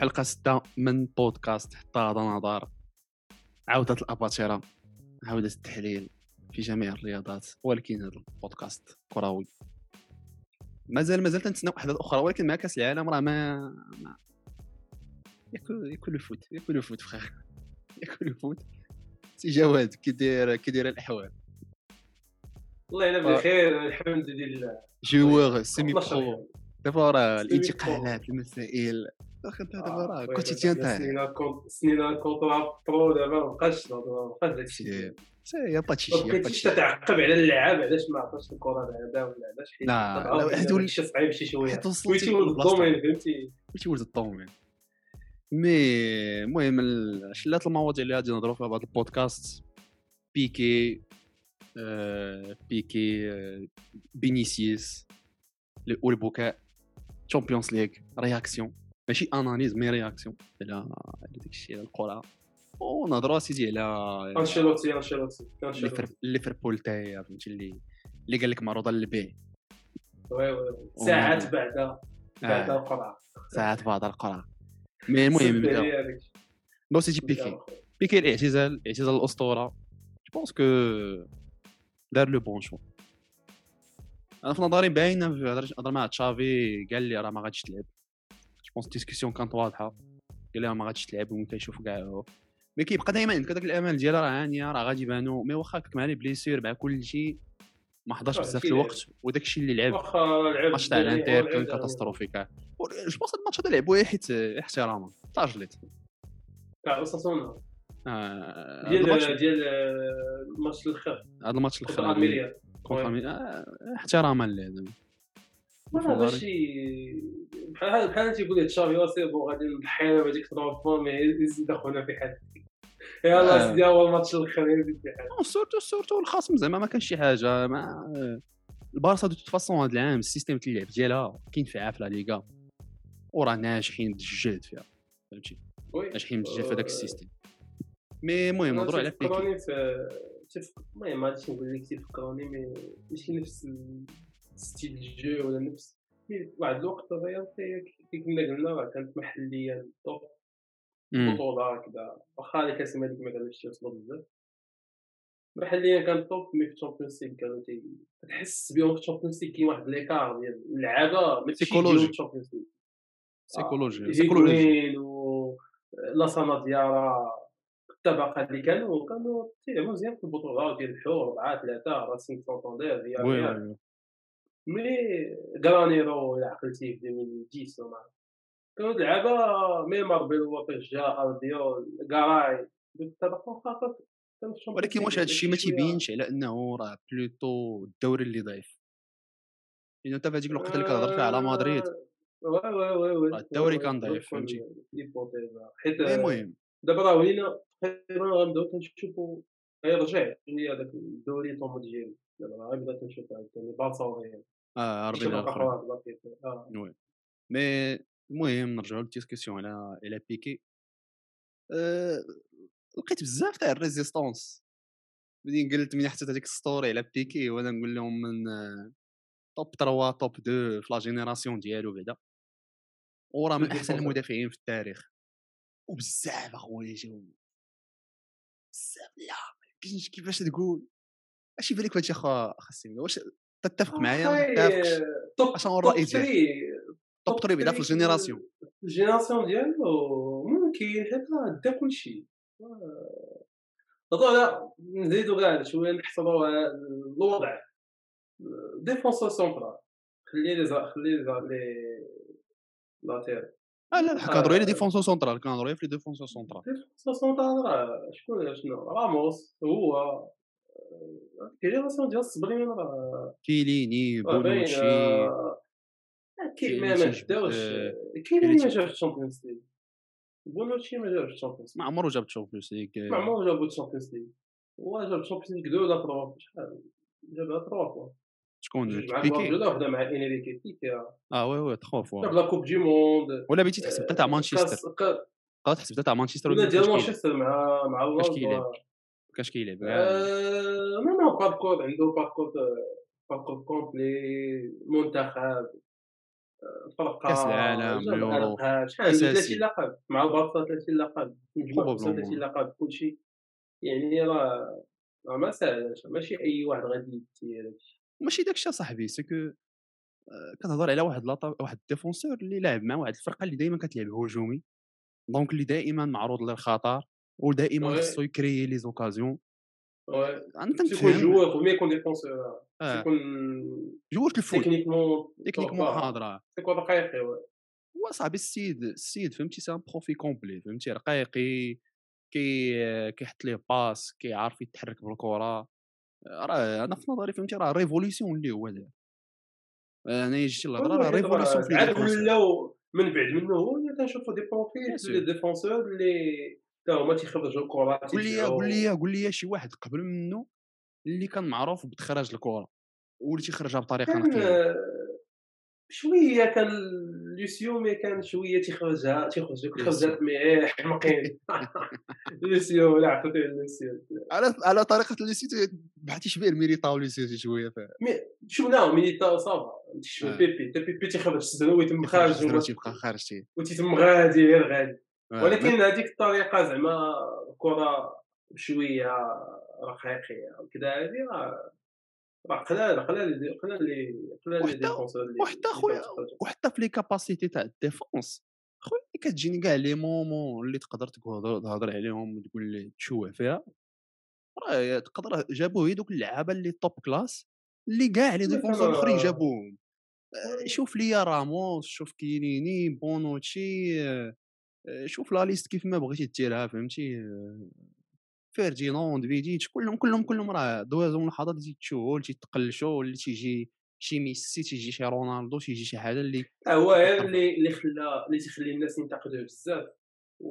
حلقة ستة من بودكاست حتى هذا نظر. عودة الأباطرة عودة التحليل في جميع الرياضات ولكن هذا البودكاست كروي. مازال مازال تنتسناو أحداث أخرى ولكن مع كأس العالم راه ما, ما ياكل ياكل ال foot ياكل ال foot فخير ياكل ال foot. سي جواد كي داير كي داير الأحوال. والله أنا بخير الحمد لله. جوار سيمي برو دابا راه الانتقالات المسائل واخا انت دابا راه كوتيديان تاعك سنين كونترا برو دابا ما بقاش ما بقاش داكشي. يا با تشي ما تشي تتعقب على اللعاب علاش ما عطاش الكره بعدا ولا علاش حيت لا، يولي- شي صعيب شي شوية. حيت ولد لبلاصتك. الدومين فهمتي؟ ماشي ولد الطومين. مي المهم ال- شلات المواضيع اللي غادي نهضروا فيها في هذا البودكاست. بيكي آه بيكي آه بينيسيوس والبكاء تشامبيونز ليغ réaction ماشي analyse mais réaction على على داك الشيء على الكره ونهضروا سيدي على انشيلوتي انشيلوتي انشيلوتي ليفر- ليفربول تاعي فهمتي اللي اللي قال لك معروضه للبيع oui oui ساعات ومن- بعدا بعد آه القرعه ساعات بعض القرعه mais المهم سد نبداو عليا هذاك الشيء. non c'était بيكي بيكي الاعتزال اعتزال الاسطوره je pense que دار le bon choix أنا في نظري باينة في هضر مع تشافي قال لي راه ما غاديش تلعب. je pense ال discussion كانت واضحة. قال لي راه ما غاديش تلعب. وانت يشوف كاع mais كيبقى دائما عندك هذاك الأمل ديال راه هانيه راه غادي يبانو. mais واخا هكاك مع les blessures مع كل شيء ما حضرش بزاف الوقت. وداك الشيء اللي لعب. الماتش تاع الانتر كان الدوري. catastrophique جو بونس هاد الماتش هذا لعبوه حيت احتراما. طاجلت تاع أوساسونا. آه، ديال ديال الماتش الآخر هذا الماتش الآخر مين- آه، احتراما لهذا ما في نظري. ماشي بحال بحال تيقول لي تشافي واسي بون غادي نضحي أنا بهذيك الترونفور مي يزيد اخونا في حال يلا آه. سيدي هو الماتش الآخر يزيد في حال نو سورتو سورتو الخصم زعما ما كانش شي حاجة ما البارسا de toute façon هذا العام ال système ديال اللعب ديالها كينفعها في لا ليغا وراه ناجحين بالجهد فيها فهمتي؟ ناجحين بزاف في هذاك آه. ال système mais المهم نهضروا على بيكي في تيفك- المهم ما غاديش نقول لك تيفكروني mais ماشي نفس style ال jeu ولا نفس واحد الوقت الريال كي كنا قلنا راه كانت محليا top مم. بطولة كذا واخا اللي كاس الملك ما تيوصلوا بزاف. محليا كان توب مي في الشامبيونز ليغ كانوا تي تحس بهم في الشامبيونز ليغ كاين واحد ليكار ديال اللعابة سيكولوجي. ديال الشامبيونز ليغ. سيكولوجي سيكولوجي هيغوين و لاسانا ديارا الطبقه اللي كانوا كانوا تيلعبوا مزيان في البطولات ديال الحور 4 3 راسين سانتاندير هي وي مي غرانيرو الا عقلتي في 2010 ولا كانوا لعابه ميمار بيلو جا الديول كاراي بالطبقه خاطر كانوا في الشامبيونز ولكن واش هذا الشيء ما تيبينش على انه راه بلوتو الدوري اللي ضعيف لأن انت في هذيك الوقت اللي كتهضر فيها على مدريد آه، وي وي وي الدوري كان ضعيف، فهمتي؟ حيت المهم دابا راه ولينا تقريبا غنبداو تنشوفوا غيرجع هي هذاك الدوري طومو ديالو دابا راه غنبدا تنشوف عاوتاني بارسا وريال آه شي ربي باقا الاخرين واحد باقي آه oui mais المهم نرجعوا لل discussion على على بيكي أه... لقيت بزاف تاع ال résistances بدين قلت من حطيت هذيك story على بيكي وأنا نقول لهم من top 3 top 2 في la génération ديالو بعدا وراه من احسن. المدافعين في التاريخ وبزاف اخويا جاو بزاف لا ما يمكنش كيفاش تقول. اش يبان لك فهادشي أخا سيمي واش تتفق معايا؟ ما تتفقش أش هو الرأي top ديالك؟ top 3 بعدا في ال génération. ال génération ديالو ممكن حيت دا كلشي. هضروا على نزيدو كاع شوية نحصروا على الوضع. défenseur central خلي les خلي les latéraux آه لا لا كنهضروا على آه. défenseur central كنهضروا على في les défenseurs centraux défenseur central راه شكون شنو؟ راموس هو آه، ال génération ديال الصبرين راه كيليني بونوتشي آه، كاين ما كيليني آه، ما جابش ال Champions League. بونوتشي ما جابش ال Champions ما عمرو جاب Champions League. ما عمرو جابو ال Champions League. هو جاب ال Champions League deux ولا trois شحال جابها trois fois شكون بيكي وحده مع انريكي بيكي آه oui oui trois fois la coupe du monde ولا بغيتي تحسب تاع مانشستر قادر تحسب تاع مانشستر ولا ديال مانشستر مع مع كيلعب كاش كيلعب ما ما باركور عنده باركور باركور كومبلي منتخب فرقه كاس العالم ألقاب، شحال عنده 30 اساسي لقب مع البارسا 30 لقب 35 probablement لقب كلشي يعني راه راه ما ساهلاش ماشي اي واحد غادي يدير هادشي ماشي داك الشيء اصاحبي c'est que كتهضر على واحد لاطا واحد ال défenseur اللي لاعب مع واحد الفرقة اللي دائما كتلعب هجومي. donc اللي دائما معروض للخطر ودائما خصو يكريي les occasions يكون تنتفهم joueur فما يكون défenseur يكون joueur ال foot techniquement techniquement حاضرة. يكون رقيقي صاحبي السيد السيد فهمتي c'est un profil complet فهمتي رقيقي كي كيحط les passes كيعرف يتحرك بالكرة. راه أنا في نظري فهمتي راه révolution اللي هو دار أنا جيت الهضره راه révolution في عاد ولاو من بعد منه هو اللي تنشوفو des profils les défenseurs اللي تا هما تيخرجوا الكرات قول لي قول لي قول لي شي واحد قبل منه اللي كان معروف بتخراج الكرة واللي تيخرجها بطريقة نقية. شوية كان لوسيو mais كان شوية تيخرجها تيخرج دوك الخرجات mais حمقين لوسيو لا عرفتي لوسيو على على طريقة سيتي بحال تيشبه لميليتاو اللي سيتي شوية شفناه ميليتاو ça va. تيشبه آه. بيبي تا بيبي تيخرج الصدر ويتم خارج تيبقى خارج تي. وتيتم غادي غير غادي. آه، ولكن هذيك الطريقة زعما الكره بشوية رقيقيه وكذا هذه راه قلال قلال قلال لي قلال لي وحتى défenseur اللي وحتى اللي خويا وحتى في les capacités تاع ال défense خويا كتجيني كاع les moments اللي تقدر تقول- تهضر عليهم وتقول لي تشوه فيها راه تقدر جابوه هي دوك اللعابة اللي top class اللي كاع لي oui défenseurs الاخرين جابوهم. آه، شوف ليا راموس شوف كيليني بونوتشي آه، آه، شوف la liste كيف ما بغيتي ديرها فهمتي؟ آه، فيرديناند فيديتش كلهم كلهم كلهم راه دوازهم لحظات اللي تيتشوهوا اللي تيتقلشوا اللي تيجي شي ميسي تيجي شي رونالدو تيجي شي حاجة اللي هو كترفع اللي اللي خلى اللي تيخلي الناس ينتقدوه بزاف. و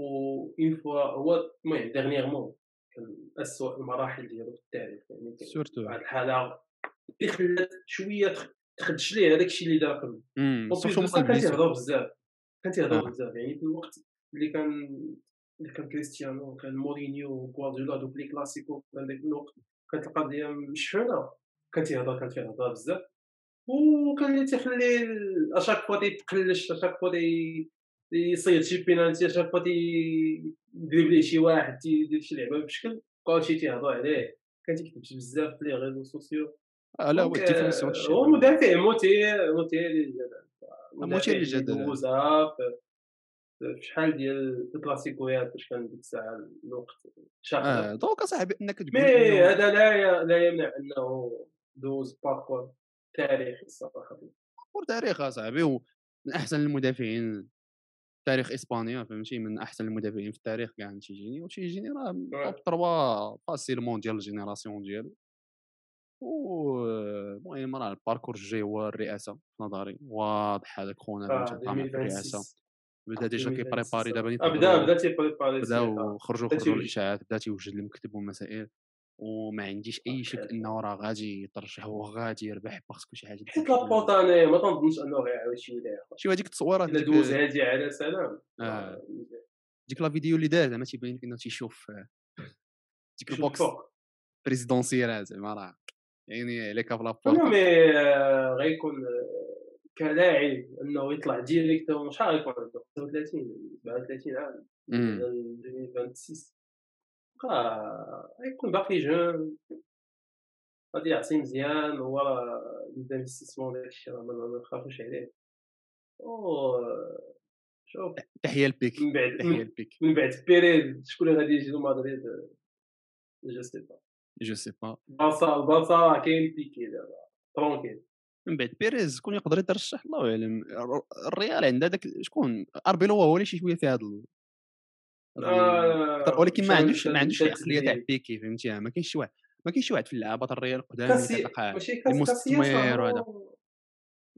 une fois هو المهم dernièrement كان اسوء المراحل ديالو في التاريخ يعني surtout واحد الحالة اللي خلات شوية تخ- تخدش ليه هذاك الشيء اللي دار قبل. كان تيهضر بزاف كان تيهضر آه. بزاف يعني في الوقت اللي كان اللي كان كريستيانو كان مورينيو غوارديولا دوك les Clásicos كان داك الوقت كانت القضية مشحونه كان تيهضر كان تيهضر بزاف. وكان اللي تيخلي à chaque fois تيتقلش à chaque fois يصيد شي بينالتي à chaque fois تيدريبلي شي واحد تيدير شي لعبة بشكل كلشي تيهضر عليه. كان تيكتب شي بزاف في les réseaux sociaux. آه، لا هو ال définition آه، هو مدافع مثير مثير للجدل مثير مدافع اللي للجدل دوزها في شحال ديال الكلاسيكويات فاش كان ديك الساعة الوقت؟ شاقه آه donc اصاحبي إنك mais تقول إنه هذا لا لا يمنع إنه دوز parcours تاريخي الصراحة. parcours تاريخ اصاحبي ومن أحسن المدافعين تاريخ إسبانيا فهمتي؟ من أحسن المدافعين في التاريخ كاع تيجيني وتيجيني راه. top 3 facilement ديال ال génération ديالو. المهم راه ال parcours الجاي هو الرئاسة في نظري واضح هذاك خونا في الرئاسه 2026 بدا déjà 2026 كيبريباري دابا آه، بدا بدا تيبريباري خرجوا بدا خرجوا تيوجد الإشاعات بدا تيوجد المكتب والمسائل وما عنديش أي شك إنه راه غادي يترشح وغادي يربح parce que شي حاجة. حيت لابورت أنا ما تنظنش أنه غيعاود شي ولا شي هذيك التصويرات إلا ديك دوز هادي على سلام. آه. آه، ديك la vidéo اللي دار زعما تيبين لك إنه تيشوف آه، ديك شوف ال box présidentiel زعما راه. يعني عليك في أنا لابورتا mais آه، غيكون آه، كلاعب إنه يطلع directement شحال غيكون عنده. 35 37 عام. امم 2026 بقى غيكون باقي jeune. غادي يعطي مزيان هو راه ال investissement داكشي راه ما نخافوش عليه. و شوف. تحية لبيكي من بعد تحية لبيكي من بعد بيريز شكون اللي غادي يجي لمدريد je sais pas. je sais pas. البارسا راه كاين بيكي دابا. tranquille. من بعد. بيريز شكون يقدر يترشح؟ الله اعلم الر- الريال عندها داك شكون اربيلوا هو اللي شي شوية في هذا ال... آه ولكن ما عندوش ما عندوش العقليه تاع بيكي فهمتي ما كاينش شي واحد ما كاينش شي واحد في اللعابه الريال كاسي كتلقاه ماشي اللي كاس كاسياس مستثمر وهذا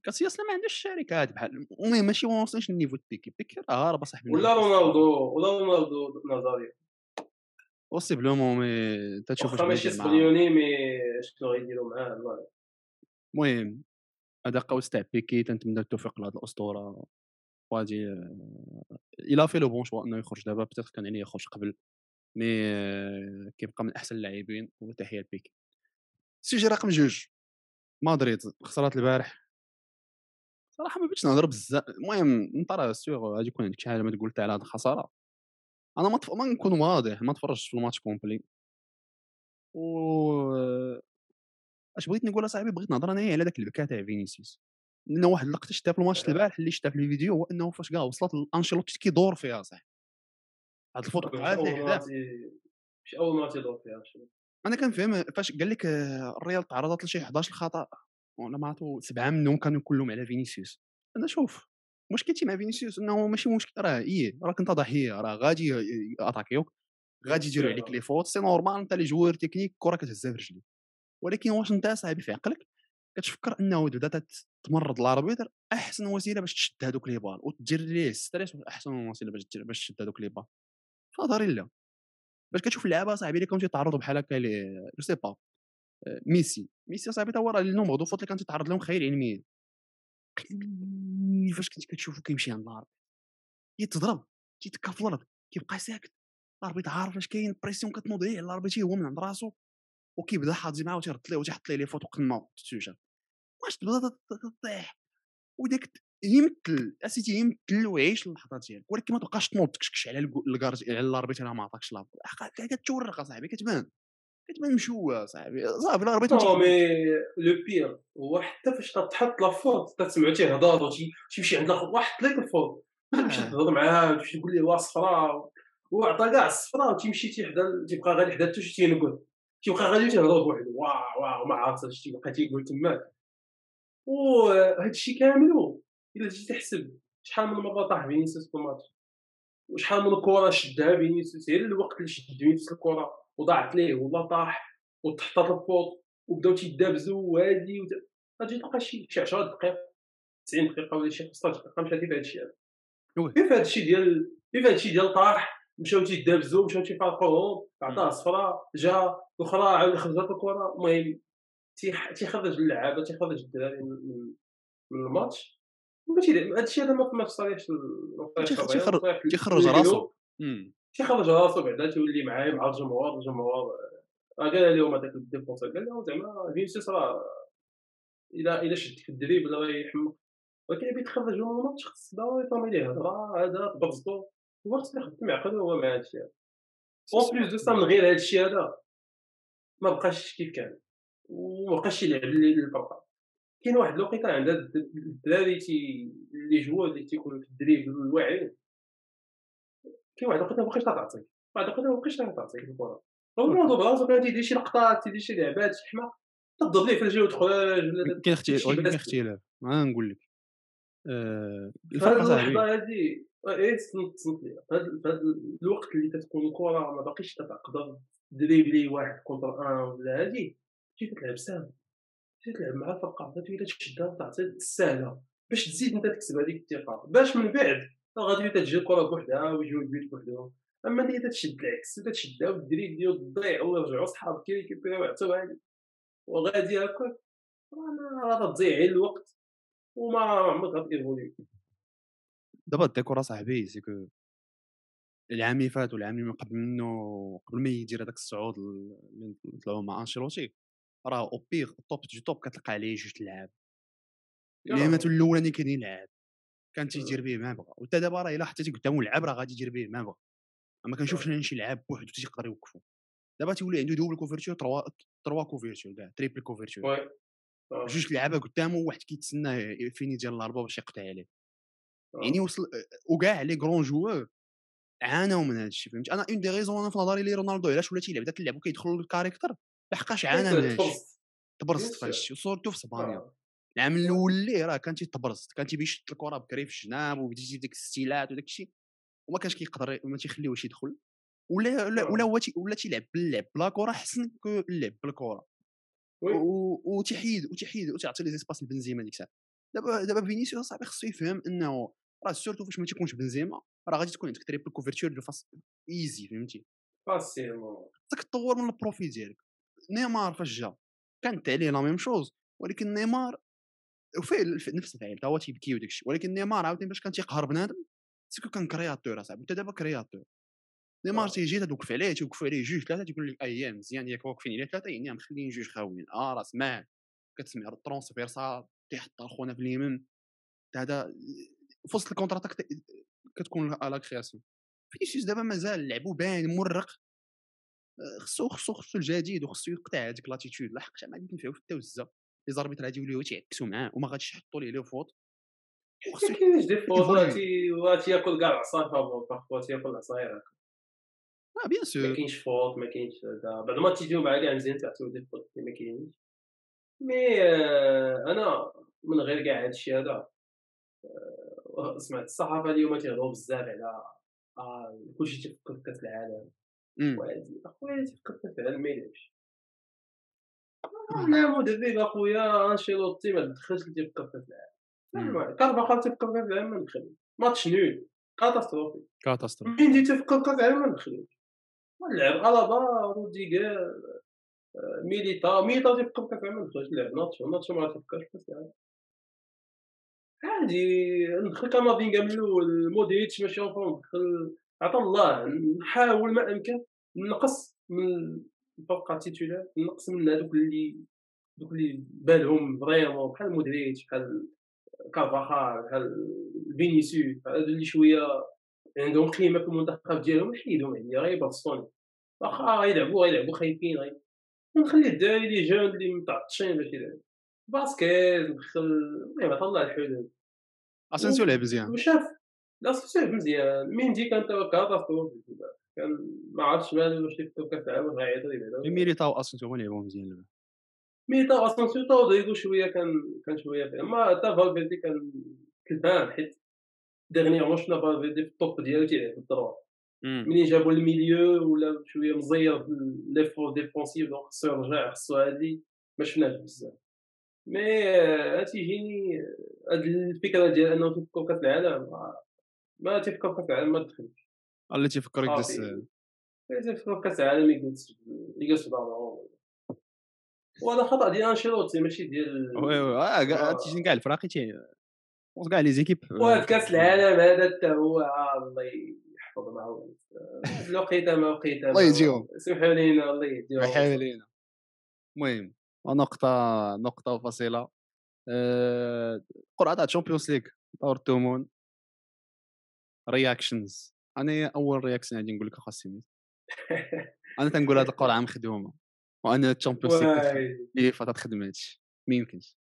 كاسياس ما عندوش الشركات بحال المهم ماشي ما وصلش لل niveau د بيكي. بيكي راه هارب صاحبي ولا ال niveau رونالدو ولا رونالدو نازاريو possiblement mais تتشوف واخا ماشي صهيوني mais شنو غيديروا معاه الله. المهم هذا قوس تاع بيكي تنتمنى التوفيق لهاد الأسطورة. وغادي إلى fait le bon choix إنه يخرج دابا peut-être كان عليه يخرج قبل mais آه، كيبقى من أحسن اللاعبين وتحية لبيكي السجل رقم جوج مدريد خسرات البارح. صراحة ما بغيتش نهضر بزاف المهم انت sûr غادي يكون عندك شي حاجة ما تقول على هاد الخسارة. أنا ما, تف... ما نكون واضح ما تفرجتش في الماتش complet. و اش بغيت نقول أصاحبي؟ بغيت نهضر أنايا على داك البكا تاع فينيسيوس. لأن واحد اللقطه شفتها في الماتش البارح اللي شفتها في الفيديو هو إنه فاش كاع وصلت لأنشيلوتي كيدور فيها صاحبي هاد ال faute ماشي أول مرة تيدور فيها أنا كنفهم فاش قال لك آه، الريال تعرضت لشي 11 خطأ وأنا ما عرفتو سبعة منهم كانوا كلهم على فينيسيوس. أنا شوف مشكلتي مع فينيسيوس إنه ماشي مشكل راه إيه راك أنت ضحية راه غادي يأتاكيوك غادي يديروا عليك les fautes c'est normal أنت les joueurs techniques الكره كتهزها في رجليك. ولكن واش انت صاحبي في عقلك؟ كتفكر انه بدا تمرض ال arbitre أحسن وسيلة باش تشد هذوك les balles وتدير ليه stress أحسن وسيلة باش باش تشد هذوك les balles. فهضري لا. باش كتشوف اللعابه صاحبي اللي كانوا تيتعرضوا بحال هكا لي je sais pas ميسي. ميسي صاحبي تا هو راه ال nombre de fautes اللي كان تيتعرض لهم خيال علميا فاش كنت كتشوفو كيمشي عند ال arbitre يتضرب تيتكا في الأرض كيبقى ساكت. ال arbitre عارف اش كاين pression كتنوض عليه ال arbitre هو من عند راسو. وكيبدا حاضي معاه وتيرد ليه وتيحط ليه les fautes وقلما تتسجل واش تبدأ تطيح؟ وداك يمثل أسيتي يمثل ويعيش اللحظه ديالك ولكن ما تبقاش تنوض تكشكش على الكارج على ال arbitre ما عطاكش لابو كتورق أصاحبي كتبان. كتبان مشوه صاحبي صافي ال arbitre non mais le pire هو حتى فاش تحط la faute تسمعو تيهضر تيمشي عند الأخر واحد ليك ال faute تمشي تهضر معاه تمشي تقول ليه وا صفراء وعطى كاع الصفراء وتيمشي تيحدا تيبقى غادي حدا شي تينقل تيبقى غادي تيهضر بوحدو. واو واو ما عرفت اش تيبقى تيقول تماك وهذا الشيء كامل إلا جيت تحسب شحال من مرة طاح فينيسيوس في الماتش. وشحال من كرة شدها فينيسيوس. غير الوقت اللي شد فينيسيوس الكرة وضاعت ليه ولا طاح وتحطط الفوط وبداو تيدابزوا وهادي غادي تلقى شي شي 10 دقائق 90 دقيقة ولا شي 15 دقيقة مشى في هذا. الشيء كيف هذا الشيء ديال كيف هذا الشيء ديال طاح مشاو تيدابزوا مشاو تيفارقوهم عطاه صفراء جا الاخرى عاود خرجت الكرة. المهم تيخرج اللعابة تيخرج الدراري من الماتش. ماشي هادشي هذا ما تصاريحش تيخرج راسو. تيخرج راسو بعدا تيولي معايا مع الجمهور الجمهور قال لهم هذاك ال défenseur قال لهم زعما فينيسيوس راه إلا إلا شد في ال dribble راه يحمق ولكن بغيت تخرجو من الماتش خص ضروري تعمل ليه هضرة هذا تبرزطو هو خصو يخدم عقلو هو مع هادشي هذا en plus de ça من غير هادشي هذا ما بقاش كيف كان وما بقاش يلعب الفرقه كاين واحد الوقيته عند الدراري تي les joueurs اللي تيكونوا في ال dribble الواعرين كاين واحد الوقيته مابقاش تعطيك واحد الوقيته مابقاش تعطيك الكره رونالدو براسو كان تيدير شي لقطات تيدير شي لعبات شي حماق تضرب ليه في الجهه وتخرج كاين اختلاف كاين اختلاف ما نقول لك آه الفرقه اللحظة هذه تصنت تصنت لي. في هذا الوقت اللي تتكون الكرة ما باقيش تقدر دريبلي واحد contre un ولا هادي تجي تلعب ساهل تجي تلعب مع الفرقة تولي تشدها وتعطي السهلة. باش تزيد أنت تكسب هذيك الثقة. باش من بعد غادي تجي الكرة بوحدها ويجيو البيت بوحدهم. أما انت تشد العكس تشدها وال dribble ديال تضيع ويرجعوا صحابك كيريكيبيريو حتى هادي وغادي هكاك راه تضيع غير الوقت. وما عمرك غاتيفولي دابا d'accord صاحبي c'est que العام اللي فات والعام اللي من قبل منه قبل ما يدير هذاك الصعود اللي طلعوا مع أنشيلوتي راه أو بيغ top de top كتلقى عليه جوج لعاب. اللي الأولاني كان يلعب كان تيدير به ما بغا وانت دابا راه إلا حطيتي قدامه لعاب راه غادي يدير به ما بغا ما كنشوفش شي لعاب بوحدو تيقدر يوقفو دابا تيولي عنده double couverture trois trois couverture كاع triple couverture جوج لعابه قدامه واحد كيتسناه فيني ديال الضربه باش يقطع عليه. يعني وصل وكاع les grands joueurs عانوا من هذا الشيء فهمت؟ أنا une des raisons أنا في نظري لي رونالدو علاش ولا تيلعب؟ ذاك اللعب وكيدخل لل carré كتر لحقاش عانى من هذا الشيء تبرزت في هذا الشيء وصورته في إسبانيا. العام الأول اللي راه كان تيتبرز كان تيبي يشد الكرة بكري في الجناب وبدا يجيب ديك الستيلات وداك الشيء وما كانش كيقدر ما تيخليوش يدخل. ولا ولا هو ولا تيلعب باللعب بلا كرة احسن que اللعب بالكرة. وتحيد وتحيد وتعطي les espaces لبنزيما ديك الساعة. دابا دابا فينيسيوس صاحبي خصو يفهم إنه راه surtout فاش ما تيكونش بنزيما راه غادي تكون عندك triple couverture de face easy فهمتي؟ facilement خصك تطور من ال profil ديالك. نيمار فاش جا كانت عليه la même chose ولكن نيمار وفيه نفس الفعل هو تيبكي وداك الشيء ولكن نيمار عاوتاني باش كان تيقهر بنادم ce que كان créateur أصاحبي انت دابا créateur نيمار تيجي توقف عليه توقف عليه جوج ثلاثة تيقول لك اييه مزيان ياك واقفين عليه ثلاثة يعني مخليين جوج خاويين. آه راه سمع كتسمع ال transversale تيحط خونا في اليمين. هذا في وسط ال contre-attaque كتكون la création فينيسيوس دابا مازال لعبو باين مرق آه، خصو خصو خصو الجديد وخصو يقطع هذيك l'attitude لحق ما غادي تنفعو في التوزه les arbitres غادي يوليو تيعكسوا معاه وما غاديش يحطوا ليه les fautes. ما كاينش des fautes تياكل كاع العصاير فابور parfois تياكل العصاير آه bien sûr ما كاينش faute ما كاينش بعد ما تيجيو مع كاع مزيان تعطيو des fautes ما كاينش mais أنا من غير كاع هذا آه، سمعت الصحافه اليوم تيهضروا بزاف على كلشي تيفكر في كاس العالم وهادي اخويا تيفكر في كاس العالم ما يلعبش أنا مدرب اخويا انشيلوتي ما دخلش اللي تيفكر في كاس العالم كارفاخال تيفكر في كاس العالم ما ندخلش match nul catastrophe catastrophe مين تيفكر في كاس العالم ما ندخلوش نلعب الابا روديغر ميليتا. ميليتا في كاس العالم ما ندخلش نلعب ناتشو ناتشو ما في كاس العالم عادي ندخل كامافينغا من الأول مودريتش ماشي enfant ندخل عطا الله نحاول ما امكن نقص من فوق titulaires نقص من هذوك اللي دوك اللي بالهم vraiment بحال مودريتش بحال كارفاخال بحال فينيسيوس بحال اللي شوية عندهم قيمة في المنتخب ديالهم نحيدهم عليا غير باسطوني واخا يلعبوا يلعبوا خايفين غير ونخلي الدراري les jeunes اللي متعطشين باش يلعبوا باسكيت ندخل المهم طلع الحدود. أسانسيو لعب مزيان. وشاف لا لعب مزيان. ميندي كان catastrophe كان ما عرفتش مالو واش يفكر كاس العالم غيعيطوا لي ميليتا وأسانسيو هما لعبوا مزيان لعبة. ميليتا وأسانسيو تا رودريغو شوية كان كان شوية أما حتى فالفيردي كان كلفان حيت dernièrement شفنا فالفيردي في الطوب ديالو تيلعب في ال droite منين جابوا ال milieu ولا شوية مزير l'effort défensif donc خصو يرجع خصو هادي ما شفناش بزاف mais تيجيني هاد الفكرة ديال انه تفكر كاس العالم ما تيفكر كاس العالم ما تدخلش اللي تيفكر يجلس تيفكر كاس العالم يجلس يجلس في دارو وهذا خطا ديال انشيلوتي ماشي ديال oui oui تيجي كاع الفراقي كاع les équipes وهاد كاس العالم هذا حتى هو الله يحفظ معاهم الوقيته ما وقيته الله يجيهم. سمحوا لينا الله يهديهم يحيي لينا المهم نقطة نقطة فاصلة أه... قرعة تاع الشامبيونز ليغ دور الثمن reactions أنا أول reaction غادي نقول لك اخا سيميت أنا تنقول هذه القرعة مخدومة. وأنا الشامبيونز ليغ فاتت خدمتش ما يمكنش.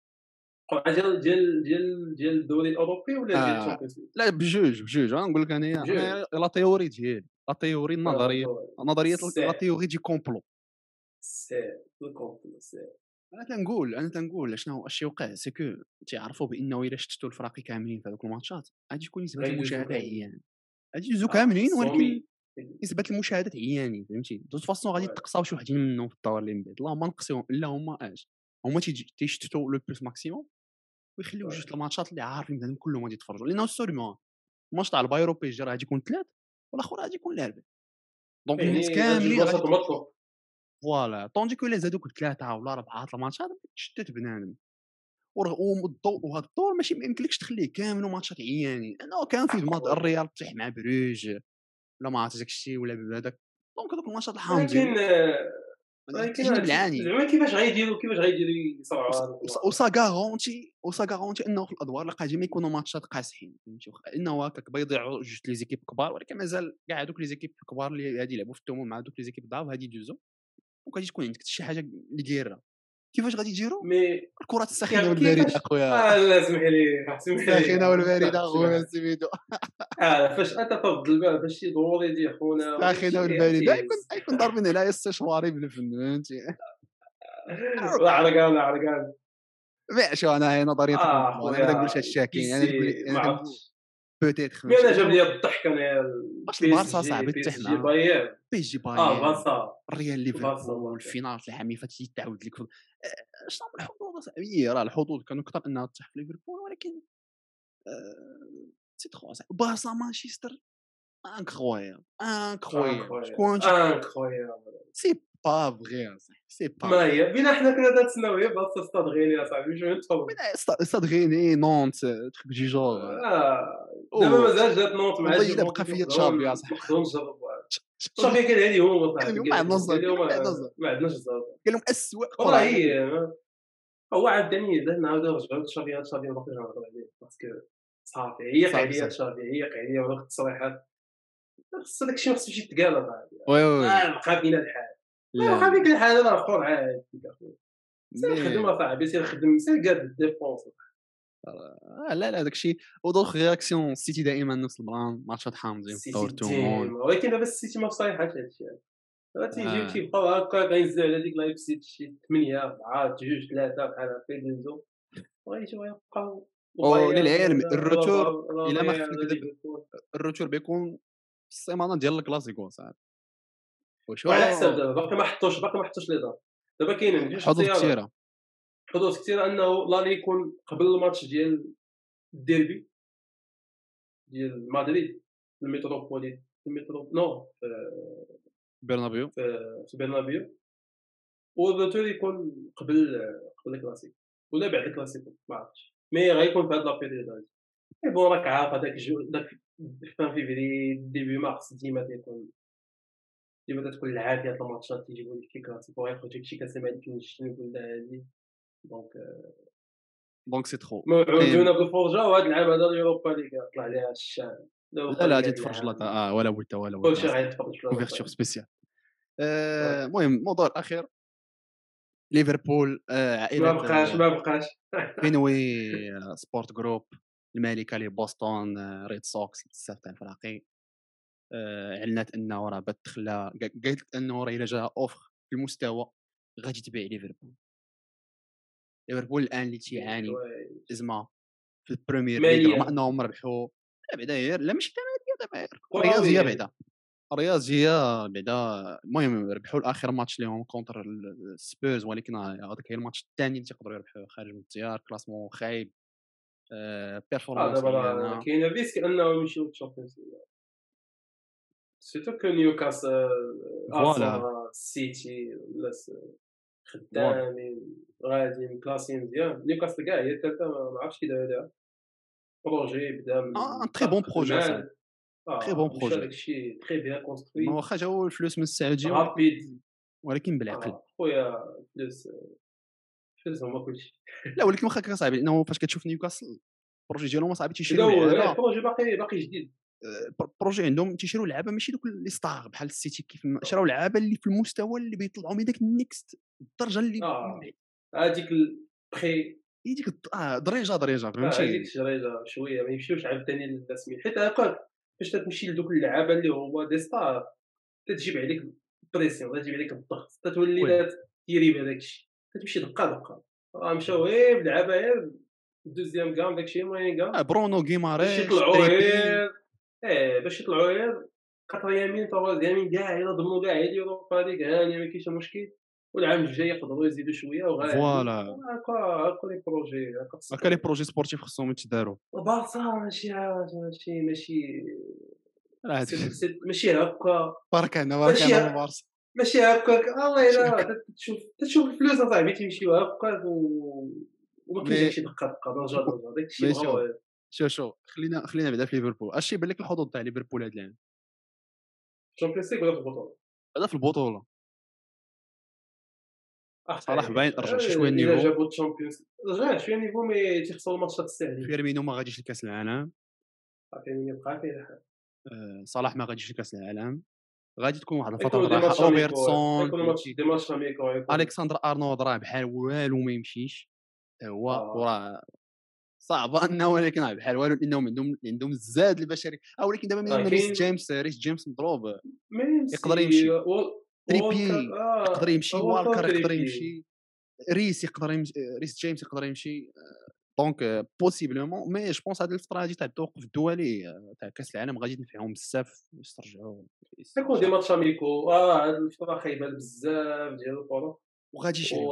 ديال ديال ديال ديال الدوري الأوروبي ولا ديال آه، الشامبيونز لا بجوج بجوج. أنا نقول لك أنا la théorie ديالي la théorie النظريه نظرية la théorie du complot. c'est. ال complot أنا تنقول أنا تنقول شنو اش يوقع؟ ce que تيعرفوا بأنه الا شتتوا الفراقي كاملين في هذوك الماتشات غادي تكون نسبة المشاهدة عيان غادي آه، كاملين ولكن نسبة المشاهدات عيانين فهمتي؟ de façon غادي تقصاو شي وحدين منهم في الدور اللي من بعد اللهم نقصيهم إلا هما اش هما تيشتتوا le plus maximum. ويخليو جوج الماتشات اللي عارفين بهم كلهم غادي يتفرجوا. لأنه sûrement الماتش تاع البايرن و بي جي راه غادي يكون ثلاث والآخر غادي يكون الاربع donc الناس كاملين voilà tandis que هذوك ثلاثة ولا أربعة الماتشات شتت بنادم. والضوء وهذا الدور ماشي ما يمكنلكش تخليه كامل ماتشات عيانين لأنه كان في الريال طيح مع بروج ولا ما عرفت داك الشيء ولا هذاك donc هذوك الماتشات الحامضين. ولكن زعما كيفاش غيديروا كيفاش غيديروا يصرعوا و ça garantit و ça garantit انه في الادوار القادمه يكونوا ماتشات قاصحين فهمتي انه هكاك بيضيعوا جوج les équipes كبار ولكن مازال كاع هذوك les équipes الكبار اللي غادي يلعبوا في الثمن مع هذوك لي زيكيب ضعاف غادي يدوزوا وغادي تكون عندك شي حاجة اللي دايره كيفاش غادي يديروا؟ مي الكرات الساخنه والبارده أخويا. آه لا اسمح لي اسمح لي الساخنه والبارده أخويا سميتو. آه فاش أنت تفضل البال فاش شي ضروري دي خونا الساخنه والبارده يكون يكون ضاربين عليها استشواري بالفن فهمتي. عرقان عرقان. شو أنا هي نظريه أنا نقول الشاكين أنا نقول بوتيت مين أنا جاب لي الضحك أنا البارسا صاحبي تح مع بايرن بي جي بايرن آه بارسا الريال ليفربول الفينال العام اللي فات تعاود لك شنو الحظوظ اصاحبي راه الحظوظ كانوا أكثر انها تطيح في ليفربول ولكن سي تخوا بارسا مانشستر انكرويابل انكرويابل شكون انكرويابل سي با فغي سي با ما هي بينا حنا كنا تنسناو هي بلاصه ستاد غيني اصاحبي شنو نتفرج ستاد غيني نونت تخيك دي جور دابا مازال جات نونت مع والله الا بقى فيا تشافي اصاحبي نقدروا نجربوا تشافي قال لي هو ما عندناش ما عندناش الزهر قال لهم اسوء والله هي هو عاوتاني نعاودو نرجعو لتشافي هاد تشافي باقي غنهضر عليه parce que صافي عيق عليا. تشافي عيق عليا ولا التصريحات خص داكشي ما خصوش يتقال اصاحبي oui oui بقى فينا الحال لا. بقى فيك الحال أنا اخر عادي سير mais- خدم اصاحبي سير خدم سير قاد ال défense. آه، لا لا داكشي. ودوخ رياكسيون السيتي دائما نفس البلان ماتشات حامضين السيتي تومون ولكن دابا السيتي ما فصايحاش هادشي دابا آه. تيجيو تيبقاو هكا غينزلوا على ديك لايبسيج شي 8 4 جوج 3 بحال هكا يدوزو وغيجيو غيبقاو أو للعلم، ولا- الروتور إلا ما. الروتور بيكون في السيمانه ديال الكلاسيكو صاحبي. وشو وعلى حساب دابا باقي ما حطوش باقي ما حطوش لي دار دابا كاينين جوج حظوظ. كثيره حظوظ كثير إنه l'aller يكون قبل الماتش ديال الديربي. ديال مدريد في الميترو non في برنابيو. في في برنابيو. وال retour يكون قبل قبل الكلاسيك ولا بعد الكلاسيك ما عرفتش. mais غيكون في هاد la période هادي. mais bon راك عارف هذاك الجو داك fin février début mars ديما تيكون ديما تكون العافية هاد الماتشات تيجيبوا لك كلاسيك وغيخرج لك شي كاس الملك نشتي ولا هادي دونك دونك سي ترو موعودونا بالفرجه وهاد العام هذا اليوروبا ليغ طلع عليها الشان لا لا غادي تفرج لها آه ولا ولا كلشي بولتا غيتفرج في اوفرتور سبيسيال آه، المهم الموضوع الأخير. ليفربول آه، ما عائله بقاش ما بقاش. فينوي سبورت جروب المالكه لبوسطن ريد سوكس بزاف تاع الفراقي اعلنت انه راه بات تخلى قا- قالت انه راه إلا جا offre في المستوى غادي تبيع ليفربول. ليفربول الآن اللي تيعاني ازمه في البريمير ليغ. رغم أنهم ربحوا لا بعدا لا ماشي ماليه دابا. الرياضيه بعدا. الرياضيه بعدا. المهم ربحوا الآخر ماتش ليهم contre السبيرز ولكن هذاك هي الماتش الثاني اللي تيقدروا يربحوا خارج من الديار classement خايب. آه، آه performance دابا راه كاين risque أنهم يمشيو للتشامبيونز ليغ surtout que نيوكاسل voilà. السيتي الناس خدامين غاديين كلاسين مزيان نيوكاسل كاع هي الثالثه ما عرفتش كي دايره ليها projet بدا من un très bon projet. Très bon projet. داكشي très bien construit واخا جاو الفلوس من السعوديه rapide ولكن بالعقل خويا فلوس فلوس هما كلشي لا ولكن واخا صعيب لأنه فاش كتشوف نيوكاسل ال projet ديالهم هو لعابه ال projet باقي باقي جديد projet عندهم تيشريو لعابة ماشي دوك les stars بحال السيتي كيف ما شراو لعابة اللي في المستوى اللي بيطلعوا من داك ال next الدرجة اللي آه. هذيك البخي هي ديك آه دريجة دريجة هذيك فهمتي؟ الشريجه شوية ما يمشيوش عاوتاني للتسمية حيت هكاك فاش تمشي لدوك اللعابة اللي هما des stars تتجيب عليك pression تجيب عليك الضغط تتولي تيري بهذاك الشيء. تمشي دقة دقة. راه مشاو غير بلعابة غير deuxième كام داكشي المهم كام. آه برونو باش غيماريش يطلعوا غير. إيه باش يطلعوا غير quatrième même troisième même كاع الا ضمنوا كاع هادي اوروبا ليغ هانيه ما كاينش مشكل. والعام الجاي يقدروا يزيدوا شوية وغادي. voilà. هكا هكا les projets هكا هكا لي projets sportifs خصهم يتداروا. بارسا ماشي ماشي ماشي. ماشي هكا. بارك هنا بارك ماشي هنا ه- بارسا ماشي هكاك والله الا تشوف تشوف الفلوس أصاحبي تيمشيو هكاك و وما كاينش داكشي دقة دقة درجه درجه داك شوف شوف خلينا خلينا بعدا في ليفربول. اش يبان لك الحظوظ تاع ليفربول هذا العام. الشامبيونز ليغ ولا في البطولة؟ هذا في البطوله صلاح طيب. باين رجع شي شوية إلا النيفو. جابوا الشامبيونز رجع شوية ال niveau mais تيخسروا الماتشات السهلين فيرمينو ما غاديش لكأس العالم. عرفتي مين يبقى فيه آه، صلاح ما غاديش لكأس العالم. غادي تكون واحد الفترة راحه يكونوا. الكسندر أرنولد راه بحال والو ما يمشيش. هو آه. وراه صعبة إنه ولكن بحال والو لانهم عندهم عندهم الزاد البشري. ولكن دابا من ريس جيمس ريس جيمس مضروب. يقدر يمشي. تريبي آه، يقدر يمشي والكر يقدر. يمشي. ريس يقدر يمشي ريس جيمس يقدر يمشي. donc possiblement mais je pense هذه الفترة هذه تاع التوقف الدولي آه، تاع كأس العالم غادي تنفعهم بزاف. باش ترجعوا يكون des matchs amicaux آه هاد الفترة خايبة بزاف ديال الكرة. وغادي يشريو.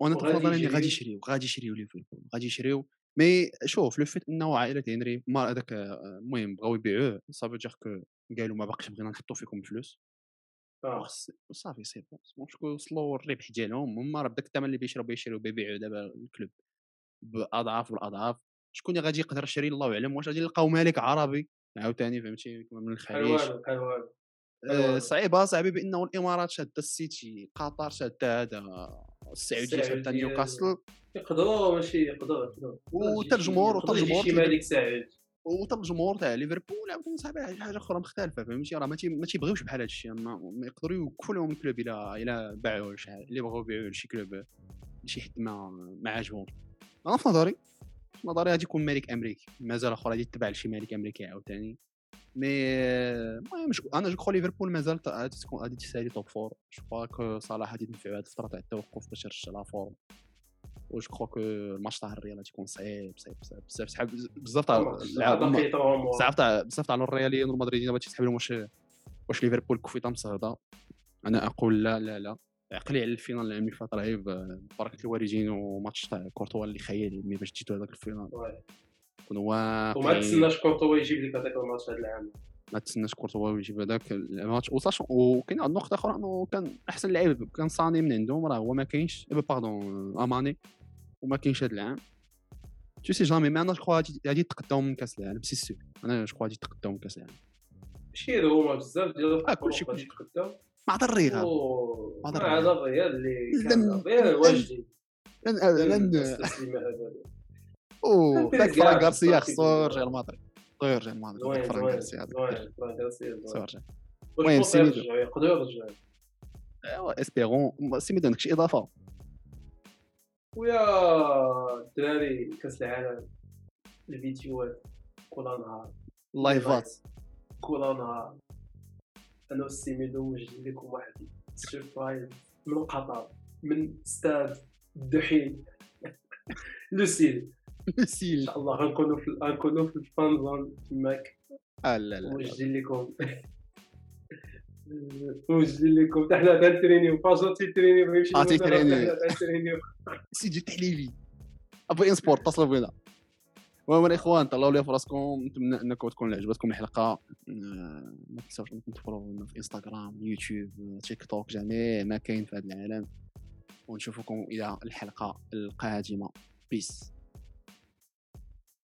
وأنا تفضل أني. غادي يشريو. غادي يشريو ليفربول غادي يشريو. mais شوف le fait إنه عائلة هنري ما هذاك آه، المهم بغاو يبيعوه صافي جاك قالوا ما باقيش بغينا نحطوا فيكم الفلوس. آه. صافي c'est bon. bon شكون وصلوا الربح ديالهم هما راه بداك الثمن اللي بيشريو بيشريو بيبيعوا دابا ال club. بأضعاف والأضعاف. شكون اللي غادي يقدر يشري؟ الله اعلم واش غادي يلقاو مالك عربي؟ عاوتاني فهمتي؟ من الخليج. آه،. صعيبة صعيبة بأنه الإمارات شادة السيتي قطر شادة هذا السعودية حتى. نيوكاسل. يقدروا ماشي يقدروا يقدروا. وحتى الجمهور وحتى الجمهور شي مالك سعيد. وحتى الجمهور تاع ليفربول عاوتاني صاحبي شي حاجة أخرى مختلفة فهمتي؟ راه ما تي- ما تيبغيوش بحال هذا الشيء ما يقدروا يوقفوا لهم ال club إلا إلا باعوه لشحال اللي بغاو يبيعوه لشي club شي حد ما ما عاجبهمش. أنا في نظري في نظري غادي يكون ملك أمريكي مازال أخر غادي يتبع لشي ملك أمريكي عاوتاني. mais المهم أنا je crois ليفربول مازال غادي تكون غادي تسالي top four je crois que صلاح غادي ينفعو هاد الفترة تاع التوقف باش يرجع la forme و je crois que الماتش تاع الريال غادي يكون صعيب صعيب صعيب بزاف صعيب بزاف تاع اللعاب- بزاف تاع بزاف تاع الرياليين والمدريديين باش تسحب لهم واش واش ليفربول كفيطه مصهده أنا أقول لا لا لا عقلي على الفينال العام اللي فات رهيب بركه الوالدين وماتش تاع كورتوا اللي خيالي مي باش جيتو هذاك الفينال كونوا وما واقعين تسناش كورتوا يجيب لك هذاك الماتش هذا العام. ما تسناش كورتوا يجيب هذاك الماتش. وصاش وكاين واحد النقطه أخرى إنه كان أحسن لعيب كان صاني من عندهم راه هو ما كاينش إيه باردون أماني. وما كاينش هذا العام. تو سي جامي مي أنا جو غادي غادي يتقداو من كأس العالم. سي سير أنا جو غادي يتقداو من كأس العالم. ماشي هما بزاف ديال آه، كلشي- كلشي. قدام مع الريال. هذا هذا الريال. اللي كان الريال واجدين لن لن أوه فران غارسيا خصو يرجع لمدريد خصو يرجع لمدريد فران غارسيا. فران غارسيا المهم سيميدو. يقدروا يرجعوا ايوا اسبيرون سيمي عندك شي إضافة؟ ويا الدراري كأس العالم الفيديوهات كل نهار. اللايفات كل نهار. أنا والسيميدو موجدين لكم واحد. surprise. من قطر من استاد الدحيل لوسيل. ان سيل شاء الله غنكونوا في غنكونوا في ال fan zone تماك. آه لا لا موجدين لكم. موجدين لكم. حتى حنا تنترينيو. فاجا تيترينيو يمشي آه، تيترينيو. تنترينيو. سيدي تحليلي أبو إن سبورت اتصلوا بنا. المهم الاخوان طلعوا لي فراسكم. نتمنى إنكم تكون عجبتكم الحلقة. آه، ما تنساوش إنكم تفولونا في إنستغرام يوتيوب تيك توك جميع ما كاين في هذا العالم. ونشوفكم إلى الحلقة القادمة. peace